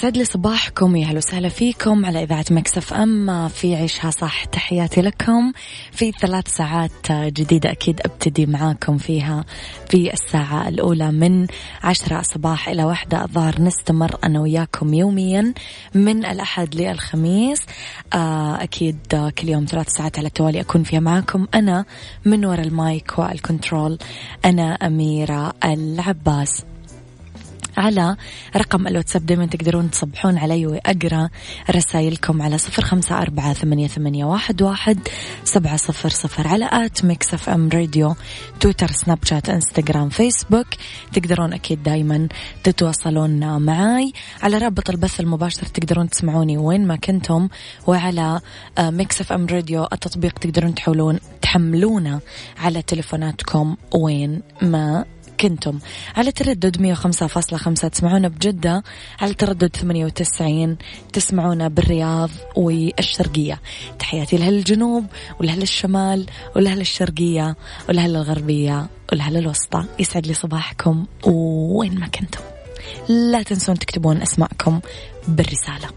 يسعد لي صباحكم يا أهلا وسهلا فيكم على إذاعة Mix FM. في عيشها صح تحياتي لكم. في ثلاث ساعات جديدة أكيد أبتدي معاكم فيها في الساعة الأولى من عشرة صباح إلى واحدة. الظهر نستمر أنا وياكم يوميا من الأحد للخميس. آه، أكيد كل يوم ثلاث ساعات على التوالي أكون فيها معاكم. أنا من وراء ال mic وال control أنا أميرة العباس. على رقم الواتساب دايما تقدرون تصبحون علي وأقرأ رسائلكم على صفر خمسة أربعة ثمانية, ثمانية واحد, واحد سبعة صفر صفر على at Mix FM Radio تويتر سناب شات إنستغرام فيسبوك. تقدرون أكيد دايما تتواصلون معاي. على رابط البث المباشر تقدرون تسمعوني وين ما كنتم وعلى Mix FM Radio التطبيق تقدرون تحولون تحملونه على تلفوناتكم وين ما كنتم على تردد 105.5 تسمعونا بجدة على تردد 98 تسمعونا بالرياض والشرقية. تحياتي لأهل الجنوب ولأهل الشمال ولأهل الشرقية ولأهل الغربية ولأهل الوسطى. يسعد لي صباحكم وين ما كنتم. لا تنسون تكتبون أسماءكم بالرسالة.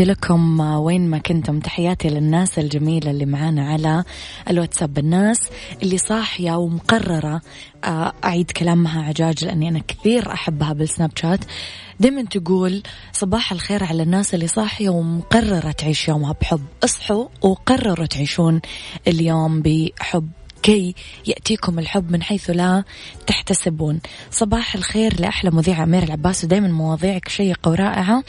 تحياتي لكم وين ما كنتم. تحياتي للناس الجميلة اللي معانا على الواتساب. الناس اللي صاحية ومقررة آه، أعيد كلامها عجاج لأني أنا كثير أحبها بالسناب شات. دايما تقول صباح الخير على الناس اللي صاحية ومقررة تعيش يومها بحب. اصحوا وقرروا تعيشون اليوم بحب. كي يأتيكم الحب من حيث لا تحتسبون. صباح الخير لأحلى مذيعة أمير العباس ودايما مواضيعك شيقة ورائعة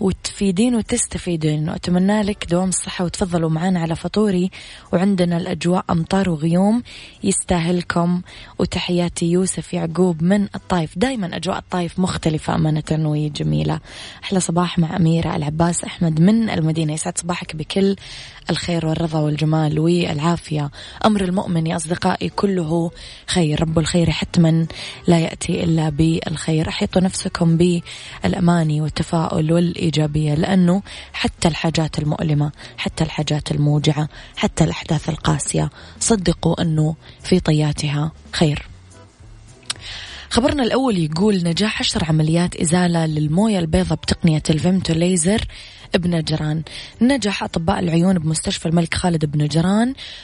وتفيدين وتستفيدين. وأتمنى لك دوام الصحة وتفضلوا معنا على فطوري. وعندنا الأجواء أمطار وغيوم يستاهلكم. وتحياتي يوسف يعقوب من الطايف. دايما أجواء الطايف مختلفة أمانة وجميلة. أحلى صباح مع أميرة العباس أحمد من المدينة. يسعد صباحك بكل الخير والرضا والجمال والعافية. أمر المؤمن يا أصدقائي كله خير. رب الخير حتما لا يأتي إلا بالخير. أحيطوا نفسكم بالأماني والتفاؤل والإيجابية لأنه حتى الحاجات المؤلمة حتى الحاجات الموجعة حتى الأحداث القاسية صدقوا أنه في طياتها خير. خبرنا الأول يقول نجاح عشر عمليات إزالة للموية البيضاء بتقنية الفيمتو ليزر بنجران نجح أطباء العيون بمستشفى الملك خالد بن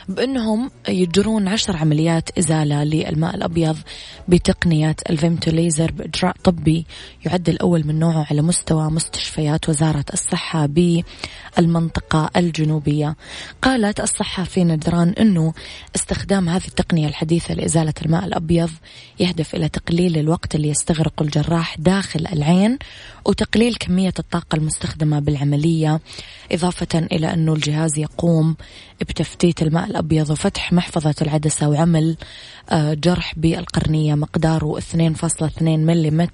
بأنهم يجرون عشر عمليات إزالة للماء الأبيض بتقنية الفيمتوليزر بإجراء طبي يعد الأول من نوعه على مستوى مستشفيات وزارة الصحة بالمنطقة الجنوبية. قالت الصحة في نجران أنه استخدام هذه التقنية الحديثة لإزالة الماء الأبيض يهدف إلى تقليل الوقت اللي يستغرق الجراح داخل العين وتقليل كمية الطاقة المستخدمة بالعملية العملية إضافة إلى أنه الجهاز يقوم بتفتيت الماء الأبيض وفتح محفظة العدسة وعمل آه، جرح بالقرنية مقداره 2.2 ملم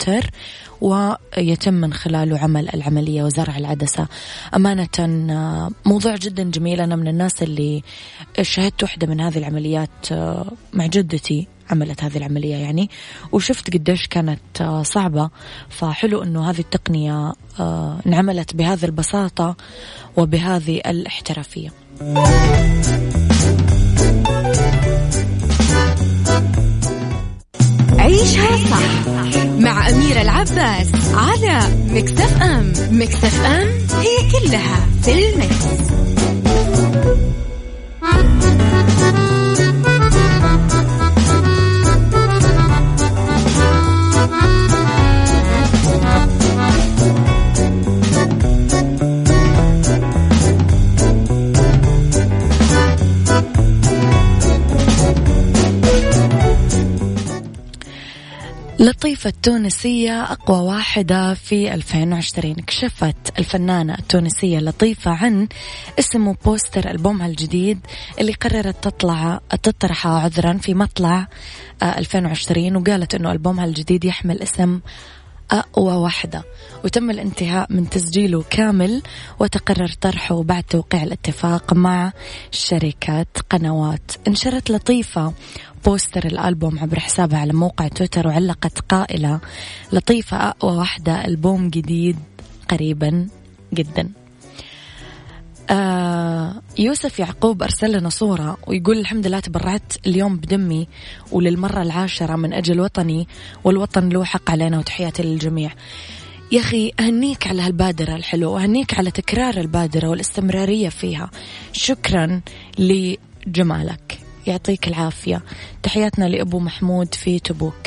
ويتم من خلاله عمل العملية وزرع العدسة. أمانة آه، موضوع جدا جميل. أنا من الناس اللي شهدت واحدة من هذه العمليات آه، مع جدتي. عملت هذه العملية يعني وشفت قديش كانت صعبة. فحلو أنه هذه التقنية انعملت بهذه البساطة وبهذه الاحترافية. عيشها صح مع أميرة العباس على مكتف أم مكتف أم هي كلها في المكس. لطيفة التونسية أقوى واحدة في 2020 كشفت الفنانة التونسية لطيفة عن اسم بوستر ألبومها الجديد اللي قررت تطلع تطرحه عذرا في مطلع 2020 آه، وقالت أنه ألبومها الجديد يحمل اسم أقوى واحدة وتم الانتهاء من تسجيله كامل وتقرر طرحه بعد توقيع الاتفاق مع شركات قنوات. انشرت لطيفة بوستر الألبوم عبر حسابها على موقع تويتر وعلقت قائلة لطيفة أقوى واحدة ألبوم جديد قريبا جدا. آه يوسف يعقوب أرسل لنا صورة ويقول الحمد لله تبرعت اليوم بدمي وللمرة العاشرة من أجل وطني والوطن له حق علينا وتحياتي للجميع. يا أخي أهنيك على هالبادرة الحلوة وأهنيك على تكرار البادرة والاستمرارية فيها. شكرا لجمالك. يعطيك العافية. تحياتنا لأبو محمود في تبوك.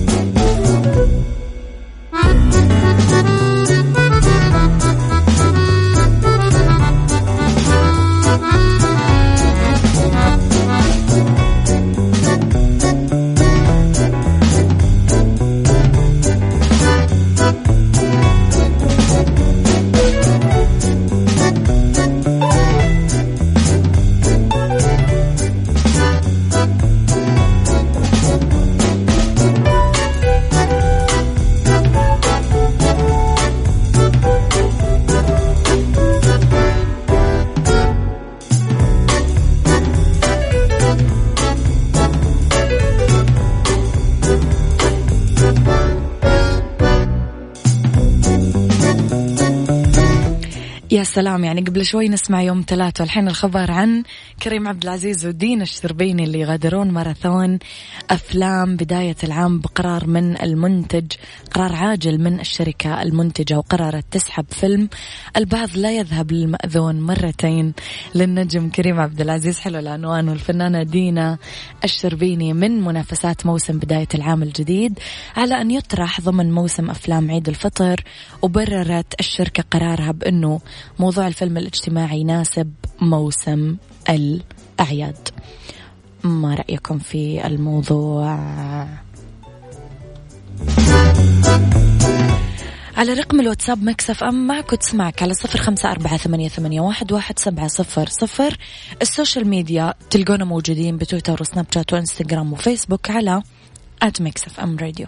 يا سلام يعني قبل شوي نسمع يوم ثلاثة والحين الخبر عن كريم عبد العزيز ودين الشربيني اللي يغادرون ماراثون أفلام بداية العام بقرار من المنتج قرار عاجل من الشركة المنتجة وقررت تسحب فيلم. البعض لا يذهب للمأذون مرتين للنجم كريم عبد العزيز. حلو العنوان. والفنانة دينا الشربيني من منافسات موسم بداية العام الجديد على أن يطرح ضمن موسم أفلام عيد الفطر وبررت الشركة قرارها بأنه موضوع الفيلم الاجتماعي يناسب موسم الأعياد. ما رأيكم في الموضوع؟ على رقم الواتساب Mix FM معك وتسمعك على صفر خمسة أربعة ثمانية, ثمانية واحد, واحد سبعة صفر صفر. ال social media تلقونا موجودين بتويتر وسناب شات وإنستغرام وفيسبوك على آت مكسف أم راديو.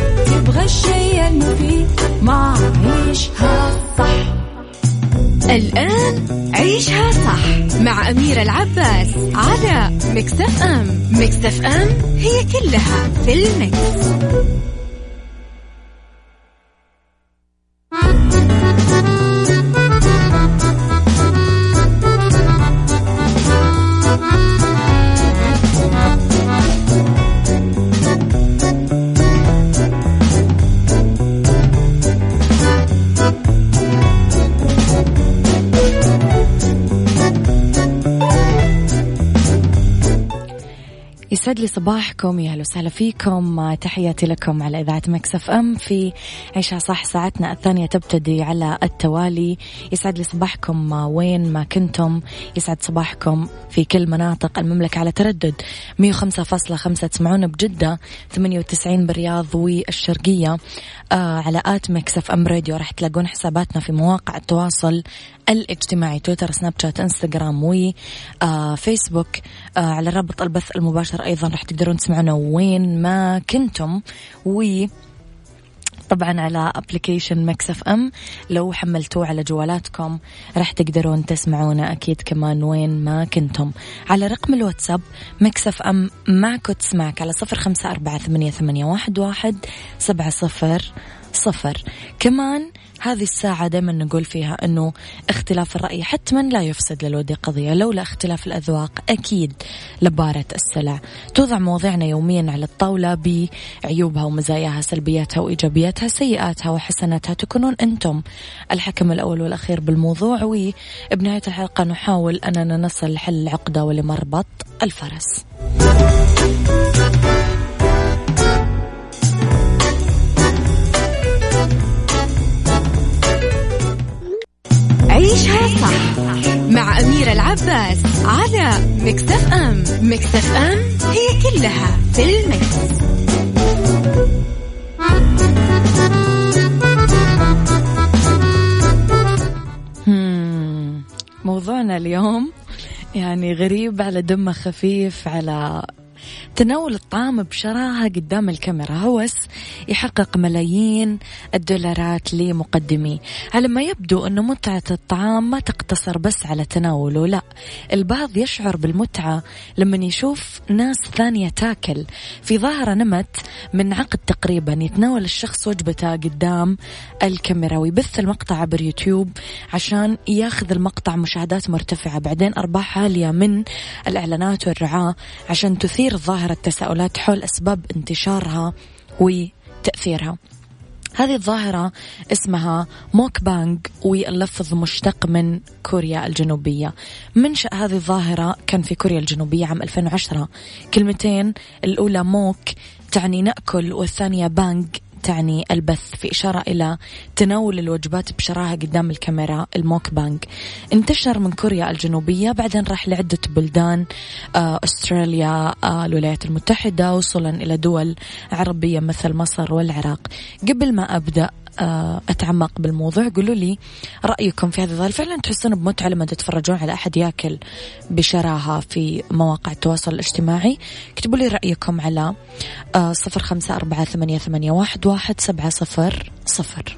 تبغى الشيء المفيد ما عيشها صح الآن عيشها صح مع أميرة العباس على مكتف أم مكتف أم هي كلها في المكس. يسعد لي صباحكم يا أهلا وسهلا فيكم. تحياتي لكم على إذاعة Mix FM في عيشها صح ساعتنا الثانية تبتدي على التوالي. يسعد لي صباحكم وين ما كنتم. يسعد صباحكم في كل مناطق المملكة على تردد 105.5 تسمعونا بجدة 98 بالرياض والشرقية. آه على at Mix FM Radio. راح تلاقون حساباتنا في مواقع التواصل الاجتماعي تويتر سناب شات انستغرام آه آه على رابط البث المباشر أيضا راح تقدرون تسمعونا وين ما كنتم. و طبعا على application Mix FM. لو حملتوه على جوالاتكم راح تقدرون تسمعونا أكيد كمان وين ما كنتم. على رقم الواتساب Mix FM معك تسمعك على صفر خمسة أربعة ثمانية, ثمانية واحد, واحد سبعة صفر صفر. كمان هذه الساعة دائما نقول فيها أنه اختلاف الرأي حتما لا يفسد للود قضية لولا اختلاف الأذواق أكيد لبارة السلع. توضع مواضيعنا يوميا على الطاولة بعيوبها ومزاياها سلبياتها وإيجابياتها سيئاتها وحسناتها تكونون أنتم الحكم الأول والأخير بالموضوع. وبنهاية الحلقة نحاول أننا نصل لحل العقدة ولمربط الفرس. أم مكتف أم هي كلها في المكس. موضوعنا اليوم يعني غريب على دمه خفيف على تناول الطعام بشراهة قدام الكاميرا. هوس يحقق ملايين الدولارات لمقدميه. على ما يبدو أنه متعة الطعام ما تقتصر بس على تناوله لا. البعض يشعر بالمتعة لما يشوف ناس ثانية تاكل. في ظاهرة نمت من عقد تقريبا يتناول الشخص وجبته قدام الكاميرا ويبث المقطع عبر يوتيوب عشان ياخذ المقطع مشاهدات مرتفعة. بعدين أرباح عالية من الإعلانات والرعاة عشان تثير ظاهرة تساؤلات حول أسباب انتشارها وتأثيرها. هذه الظاهرة اسمها موك بانج واللفظ مشتق من كوريا الجنوبية. منشأ هذه الظاهرة كان في كوريا الجنوبية عام 2010 كلمتين الأولى موك تعني نأكل والثانية بانج تعني البث في إشارة إلى تناول الوجبات بشراهة قدام الكاميرا الموك بانج انتشر من كوريا الجنوبية بعدين راح لعدة بلدان آه، أستراليا آه، الولايات المتحدة وصولا إلى دول عربية مثل مصر والعراق. قبل ما أبدأ أتعمق بالموضوع. قولوا لي رأيكم في هذا الظاهر فعلا تحسون بمتعة لما تتفرجون على أحد يأكل بشراهة في مواقع التواصل الاجتماعي. اكتبوا لي رأيكم على آه، صفر خمسة أربعة ثمانية, واحد سبعة صفر صفر.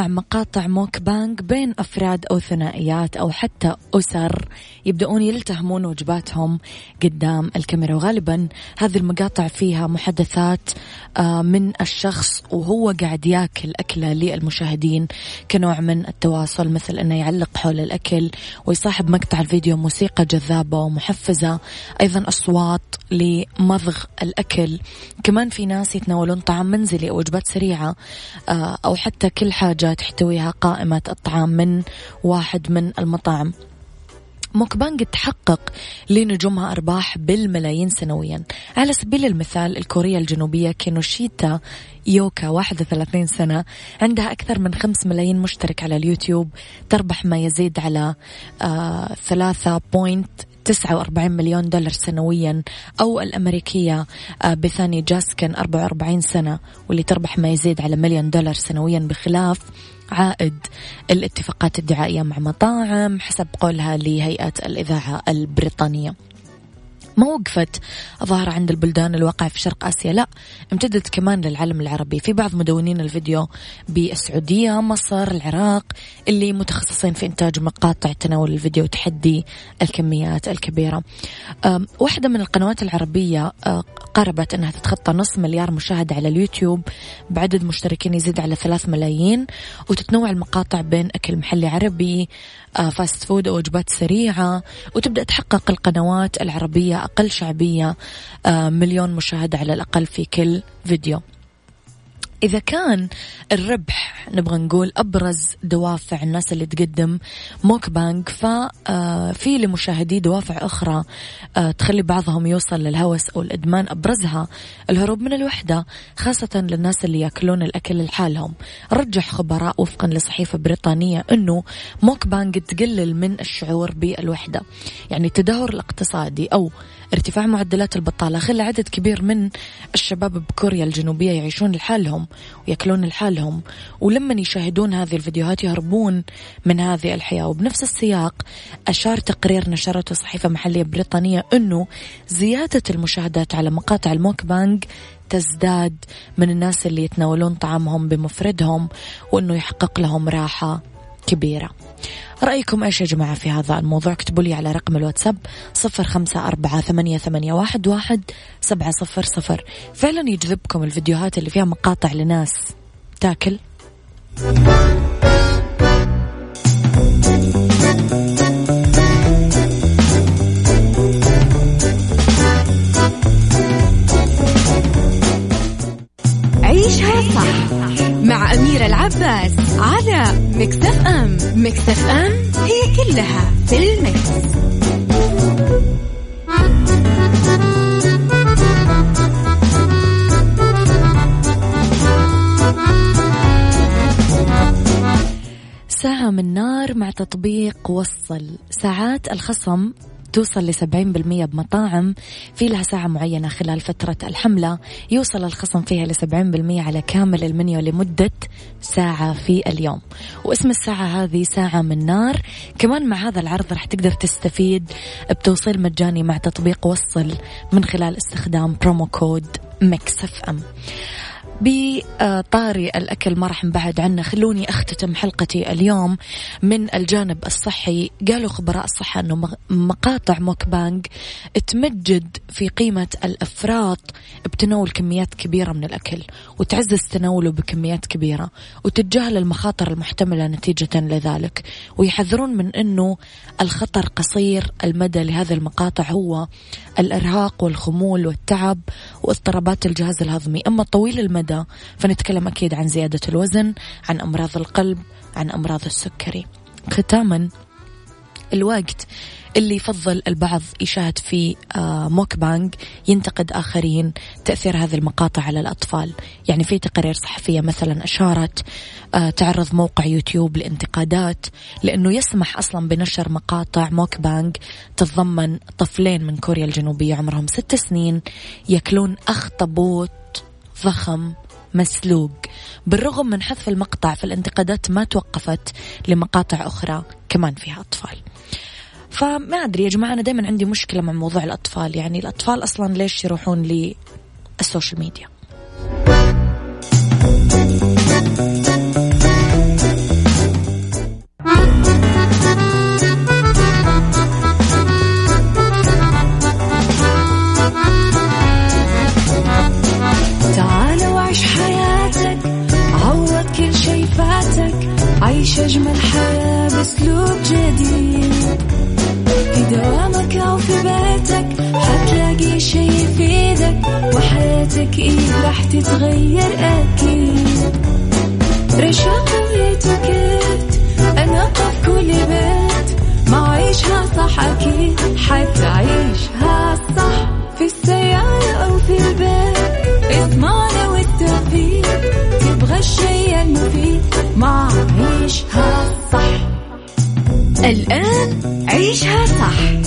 مقاطع موك بانج بين أفراد أو ثنائيات أو حتى أسر يبدأون يلتهمون وجباتهم قدام الكاميرا. وغالبا هذه المقاطع فيها محادثات آه، من الشخص وهو قاعد ياكل أكلة للمشاهدين كنوع من التواصل مثل أنه يعلق حول الأكل ويصاحب مقطع الفيديو موسيقى جذابة ومحفزة. أيضا أصوات لمضغ الأكل. كمان في ناس يتناولون طعام منزلي أو وجبات سريعة آه، أو حتى كل حاجة تحتويها قائمة الطعام من واحد من المطاعم. موكبانج تحقق لنجومها أرباح بالملايين سنويا. على سبيل المثال الكورية الجنوبية كينوشيتا يوكا 31 سنة عندها أكثر من 5 ملايين مشترك على اليوتيوب تربح ما يزيد على آه 3.9 49 مليون دولار سنويا أو الأمريكية آه، بثاني جاسكن 44 سنة واللي تربح ما يزيد على مليون دولار سنويا بخلاف عائد الاتفاقات الدعائية مع مطاعم حسب قولها لهيئة الإذاعة البريطانية. ما وقفت ظاهرة عند البلدان الواقعة في شرق آسيا لا امتدت كمان للعالم العربي. في بعض مدونين الفيديو بالسعودية مصر العراق اللي متخصصين في إنتاج مقاطع تناول الفيديو وتحدي الكميات الكبيرة. واحدة من القنوات العربية قربت أنها تتخطى نص مليار مشاهدة على اليوتيوب بعدد مشتركين يزيد على ثلاث ملايين وتتنوع المقاطع بين أكل محلي عربي fast food أو وجبات سريعة وتبدأ تحقق القنوات العربية أقل شعبية آه، مليون مشاهدة على الأقل في كل فيديو. إذا كان الربح نبغى نقول أبرز دوافع الناس اللي تقدم موك بانج ففي لمشاهدي دوافع أخرى آه، تخلي بعضهم يوصل للهوس أو الإدمان أبرزها الهروب من الوحدة خاصة للناس اللي يأكلون الأكل لحالهم. رجح خبراء وفقا لصحيفة بريطانية أنه موك بانك تقلل من الشعور بالوحدة. يعني التدهور الاقتصادي أو ارتفاع معدلات البطالة خلى عدد كبير من الشباب بكوريا الجنوبية يعيشون لحالهم. ويأكلون لحالهم. ولما يشاهدون هذه الفيديوهات يهربون من هذه الحياة. وبنفس السياق أشار تقرير نشرته صحيفة محلية بريطانية أنه زيادة المشاهدات على مقاطع الموك بانج تزداد من الناس اللي يتناولون طعامهم بمفردهم وأنه يحقق لهم راحة. كبيرة. رأيكم إيش يا جماعة في هذا الموضوع؟ اكتبوا لي على رقم الواتساب صفر خمسة أربعة ثمانية, ثمانية واحد, واحد سبعة صفر صفر. فعلا يجذبكم الفيديوهات اللي فيها مقاطع لناس. تاكل. عيشها صح. مع أميرة العباس على مكتف أم مكتف أم هي كلها في المكس. ساعة من نار مع تطبيق وصل ساعات الخصم توصل لسبعين بالمية بمطاعم في لها ساعة معينة خلال فترة الحملة. يوصل الخصم فيها لسبعين بالمية على كامل المنيو لمدة ساعة في اليوم. واسم الساعة هذه ساعة من نار. كمان مع هذا العرض راح تقدر تستفيد بتوصيل مجاني مع تطبيق وصل من خلال استخدام promo code Mix FM. بطاري الأكل ما راح نبعد عنه. خلوني أختتم حلقتي اليوم من الجانب الصحي. قالوا خبراء الصحة أنه مقاطع موك بانج تمجد في قيمة الأفراط بتناول كميات كبيرة من الأكل وتعزز تناوله بكميات كبيرة وتتجاهل المخاطر المحتملة نتيجة لذلك. ويحذرون من أنه الخطر قصير. المدى لهذه المقاطع هو الإرهاق والخمول والتعب واضطرابات الجهاز الهضمي. أما طويل المدى المدى فنتكلم أكيد عن زيادة الوزن عن أمراض القلب عن أمراض السكري. ختاما الوقت اللي يفضل البعض يشاهد في آه، موك بانج ينتقد آخرين تأثير هذه المقاطع على الأطفال. يعني في تقارير صحفية مثلا أشارت آه، تعرض موقع يوتيوب لانتقادات لأنه يسمح أصلا بنشر مقاطع موك بانج تتضمن طفلين من كوريا الجنوبية عمرهم ست سنين يأكلون أخطبوط ضخم مسلوق. بالرغم من حذف المقطع فالانتقادات ما توقفت لمقاطع أخرى كمان فيها أطفال. فما أدري يا جماعة أنا دايما عندي مشكلة مع موضوع الأطفال. يعني الأطفال أصلا ليش يروحون للسوشيال ميديا؟ راح تتغير أكيد.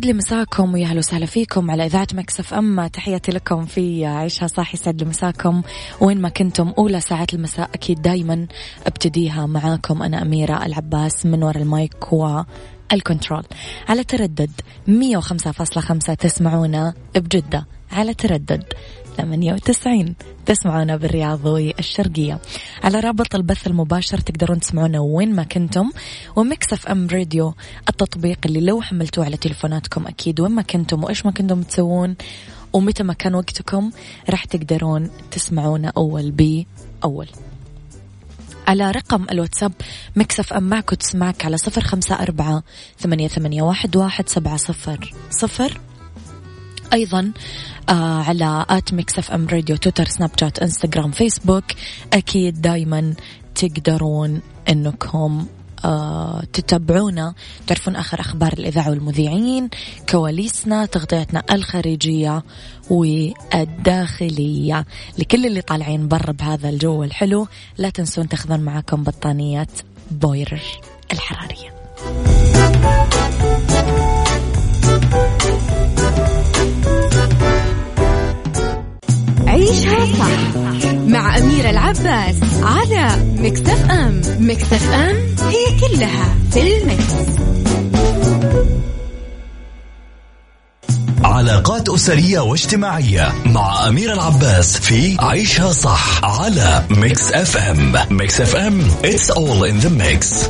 يسعد لي مساكم ويا وسهلا فيكم على إذاعة Mix FM. تحياتي لكم في عيشها صح يسعد لي مساكم وين ما كنتم أولى ساعات المساء أكيد دايما أبتديها معاكم. أنا أميرة العباس من وراء ال mic وال control. على تردد 105.5 تسمعونا بجدة. على تردد 98 تسمعونا بالرياض والشرقية على رابط البث المباشر تقدرون تسمعونا وين ما كنتم. و Mix FM Radio التطبيق اللي لو حملتوه على تلفوناتكم أكيد وين ما كنتم وإيش ما كنتم تسوون ومتى ما كان وقتكم راح تقدرون تسمعونا أول بأول على رقم الواتساب Mix FM معك وتسمعك على صفر خمسة أربعة ثمانية, ثمانية واحد, واحد سبعة صفر صفر. أيضا آه على at Mix FM Radio تويتر سناب شات انستغرام فيسبوك أكيد دايما تقدرون أنكم آه تتابعونا. تعرفون آخر أخبار الإذاعة والمذيعين كواليسنا تغطيتنا الخارجية والداخلية. لكل اللي طالعين برا بهذا الجو الحلو لا تنسون تاخذون معاكم بطانية بويرر الحرارية. عيشها صح مع أميرة العباس على Mix FM Mix FM هي كلها في ال mix. علاقات أسرية واجتماعية مع أميرة العباس في عيشها صح على Mix FM Mix FM it's all in the mix.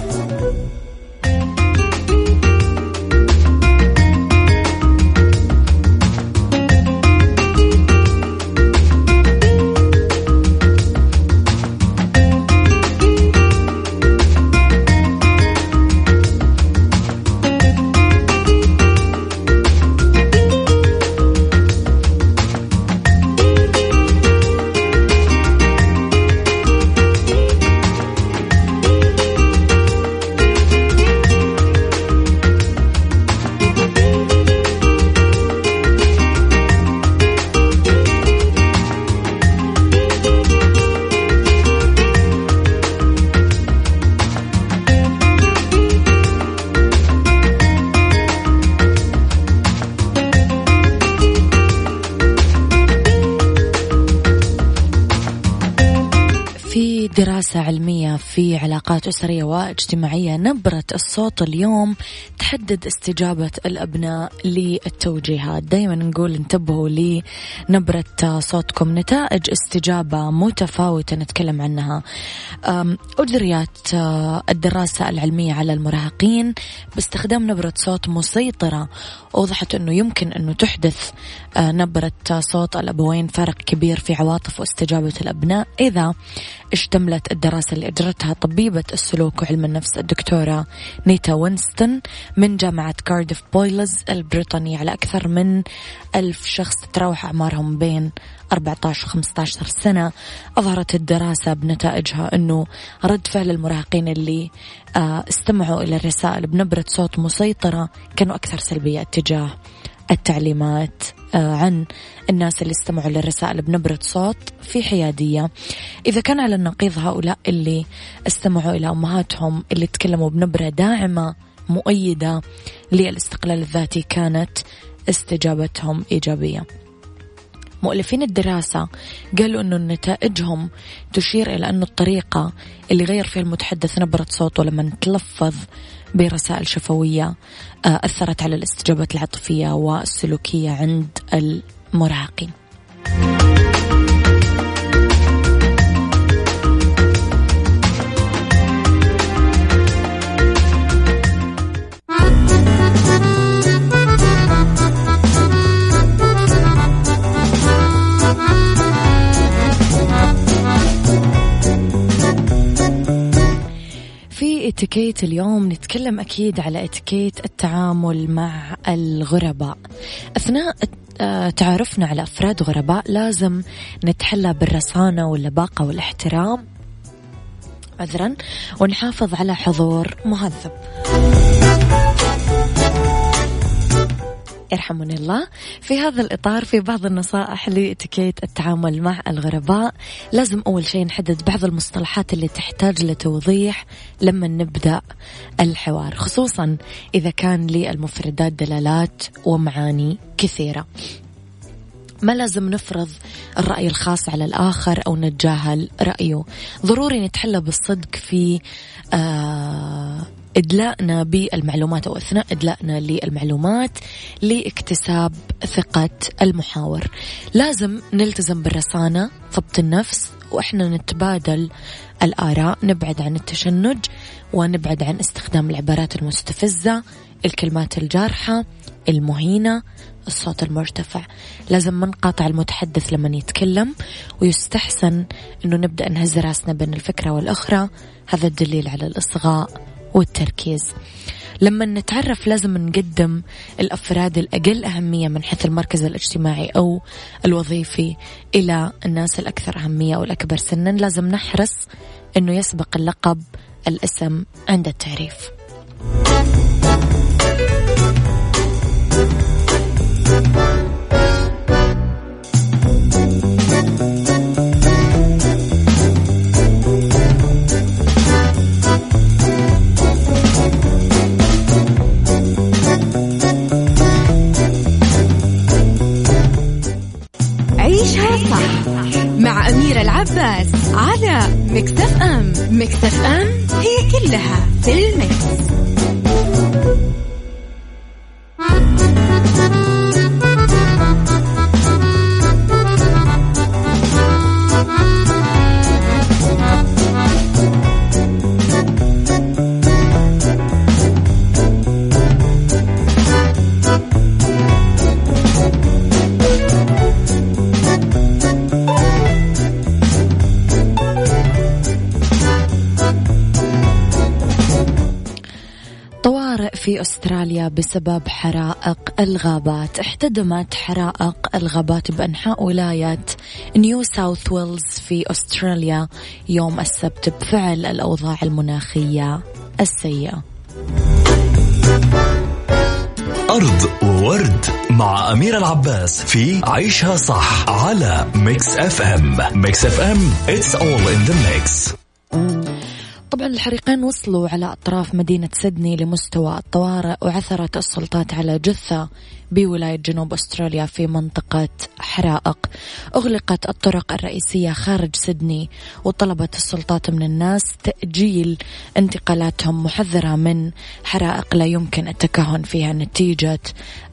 tierra دراسة علمية في علاقات أسرية واجتماعية نبرة الصوت اليوم تحدد استجابة الأبناء للتوجيهات. دايما نقول انتبهوا لنبرة صوتكم. نتائج استجابة متفاوتة نتكلم عنها. أجريت آه، الدراسة العلمية على المراهقين باستخدام نبرة صوت مسيطرة. أوضحت أنه يمكن أنه تحدث آه، نبرة صوت الأبوين فرق كبير في عواطف واستجابة الأبناء إذا اشتملت الدراسة اللي أجرتها طبيبة السلوك وعلم النفس الدكتورة نيتا وينستون من جامعة كارديف بويلز البريطانية. على أكثر من ألف شخص تتراوح أعمارهم بين 14 و 15 سنة. أظهرت الدراسة بنتائجها أنه رد فعل المراهقين اللي آه، استمعوا إلى الرسائل بنبرة صوت مسيطرة كانوا أكثر سلبية اتجاه التعليمات. عن الناس اللي استمعوا للرسائل بنبرة صوت في حيادية. إذا كان على النقيض هؤلاء اللي استمعوا إلى أمهاتهم اللي تكلموا بنبرة داعمة مؤيدة للاستقلال الذاتي كانت استجابتهم إيجابية. مؤلفين الدراسة قالوا أنه نتائجهم تشير إلى أن الطريقة اللي غير فيها المتحدث نبرة صوته لما تلفظ برسائل شفوية آه، أثرت على الاستجابات العاطفية والسلوكية عند المراهقين. في اتيكيت اليوم نتكلم أكيد على اتيكيت التعامل مع الغرباء. أثناء آه، تعرفنا على أفراد غرباء لازم نتحلى بالرصانة واللباقة والاحترام. عذرا ونحافظ على حضور مهذب. يرحمني الله. في هذا الإطار في بعض النصائح لاتيكيت التعامل مع الغرباء لازم أول شيء نحدد بعض المصطلحات اللي تحتاج لتوضيح لما نبدأ الحوار خصوصا إذا كان للمفردات دلالات ومعاني كثيرة. ما لازم نفرض الرأي الخاص على الآخر أو نتجاهل رأيه. ضروري نتحلى بالصدق في آه إدلائنا بالمعلومات أو أثناء إدلائنا للمعلومات لاكتساب ثقة المحاور. لازم نلتزم بالرصانة ضبط النفس وإحنا نتبادل الآراء نبعد عن التشنج ونبعد عن استخدام العبارات المستفزة الكلمات الجارحة المهينة الصوت المرتفع. لازم ما نقاطع المتحدث لما يتكلم ويستحسن أنه نبدأ نهز رأسنا بين الفكرة والأخرى. هذا الدليل على الإصغاء والتركيز. لما نتعرف لازم نقدم الأفراد الأقل أهمية من حيث المركز الاجتماعي أو الوظيفي إلى الناس الأكثر أهمية أو الأكبر سنا لازم نحرص أنه يسبق اللقب الاسم عند التعريف. عيشها بسبب حرائق الغابات. احتدمت حرائق الغابات بأنحاء ولاية نيو ساوث ويلز في أستراليا يوم السبت بفعل الأوضاع المناخية السيئة. أرض world مع أميرة العباس في عيشها صح على Mix FM Mix FM it's all in the mix. طبعا الحريقين وصلوا على أطراف مدينة سيدني لمستوى الطوارئ وعثرت السلطات على جثة بولاية جنوب أستراليا في منطقة حرائق. أغلقت الطرق الرئيسية خارج سيدني وطلبت السلطات من الناس تأجيل انتقالاتهم محذرة من حرائق لا يمكن التكهن فيها. نتيجة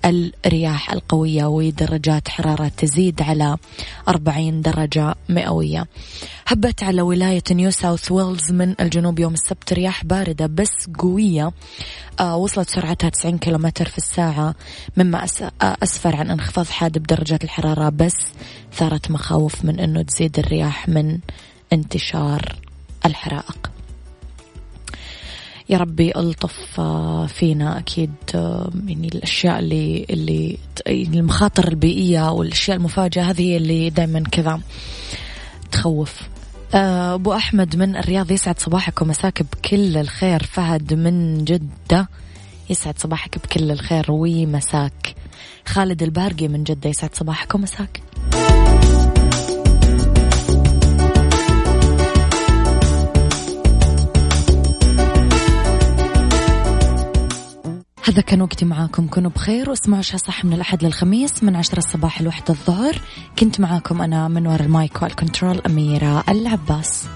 الرياح القوية ودرجات حرارة تزيد على 40 درجة مئوية. هبت على ولاية نيو ساوث ويلز من الجنوب يوم السبت رياح باردة بس قوية وصلت سرعتها 90 كيلومتر في الساعة مما أسفر عن انخفاض حاد بدرجات الحرارة بس ثارت مخاوف من أنه تزيد الرياح من انتشار الحرائق. يا ربي ألطف آه، فينا أكيد آه، يعني الأشياء اللي اللي المخاطر البيئية والأشياء المفاجئة هذه هي اللي دائما كذا تخوف. آه، أبو أحمد من الرياض يسعد صباحك ومساك بكل الخير. فهد من جدة يسعد صباحك بكل الخير ومساك. خالد البارقي من جدة يسعد صباحك ومساك. هذا كان وقتي معاكم. كونوا بخير واسمعوا شا صح من الأحد للخميس من عشرة الصباح لوحدة الظهر. كنت معاكم أنا من وراء المايك والكنترول أميرة العباس.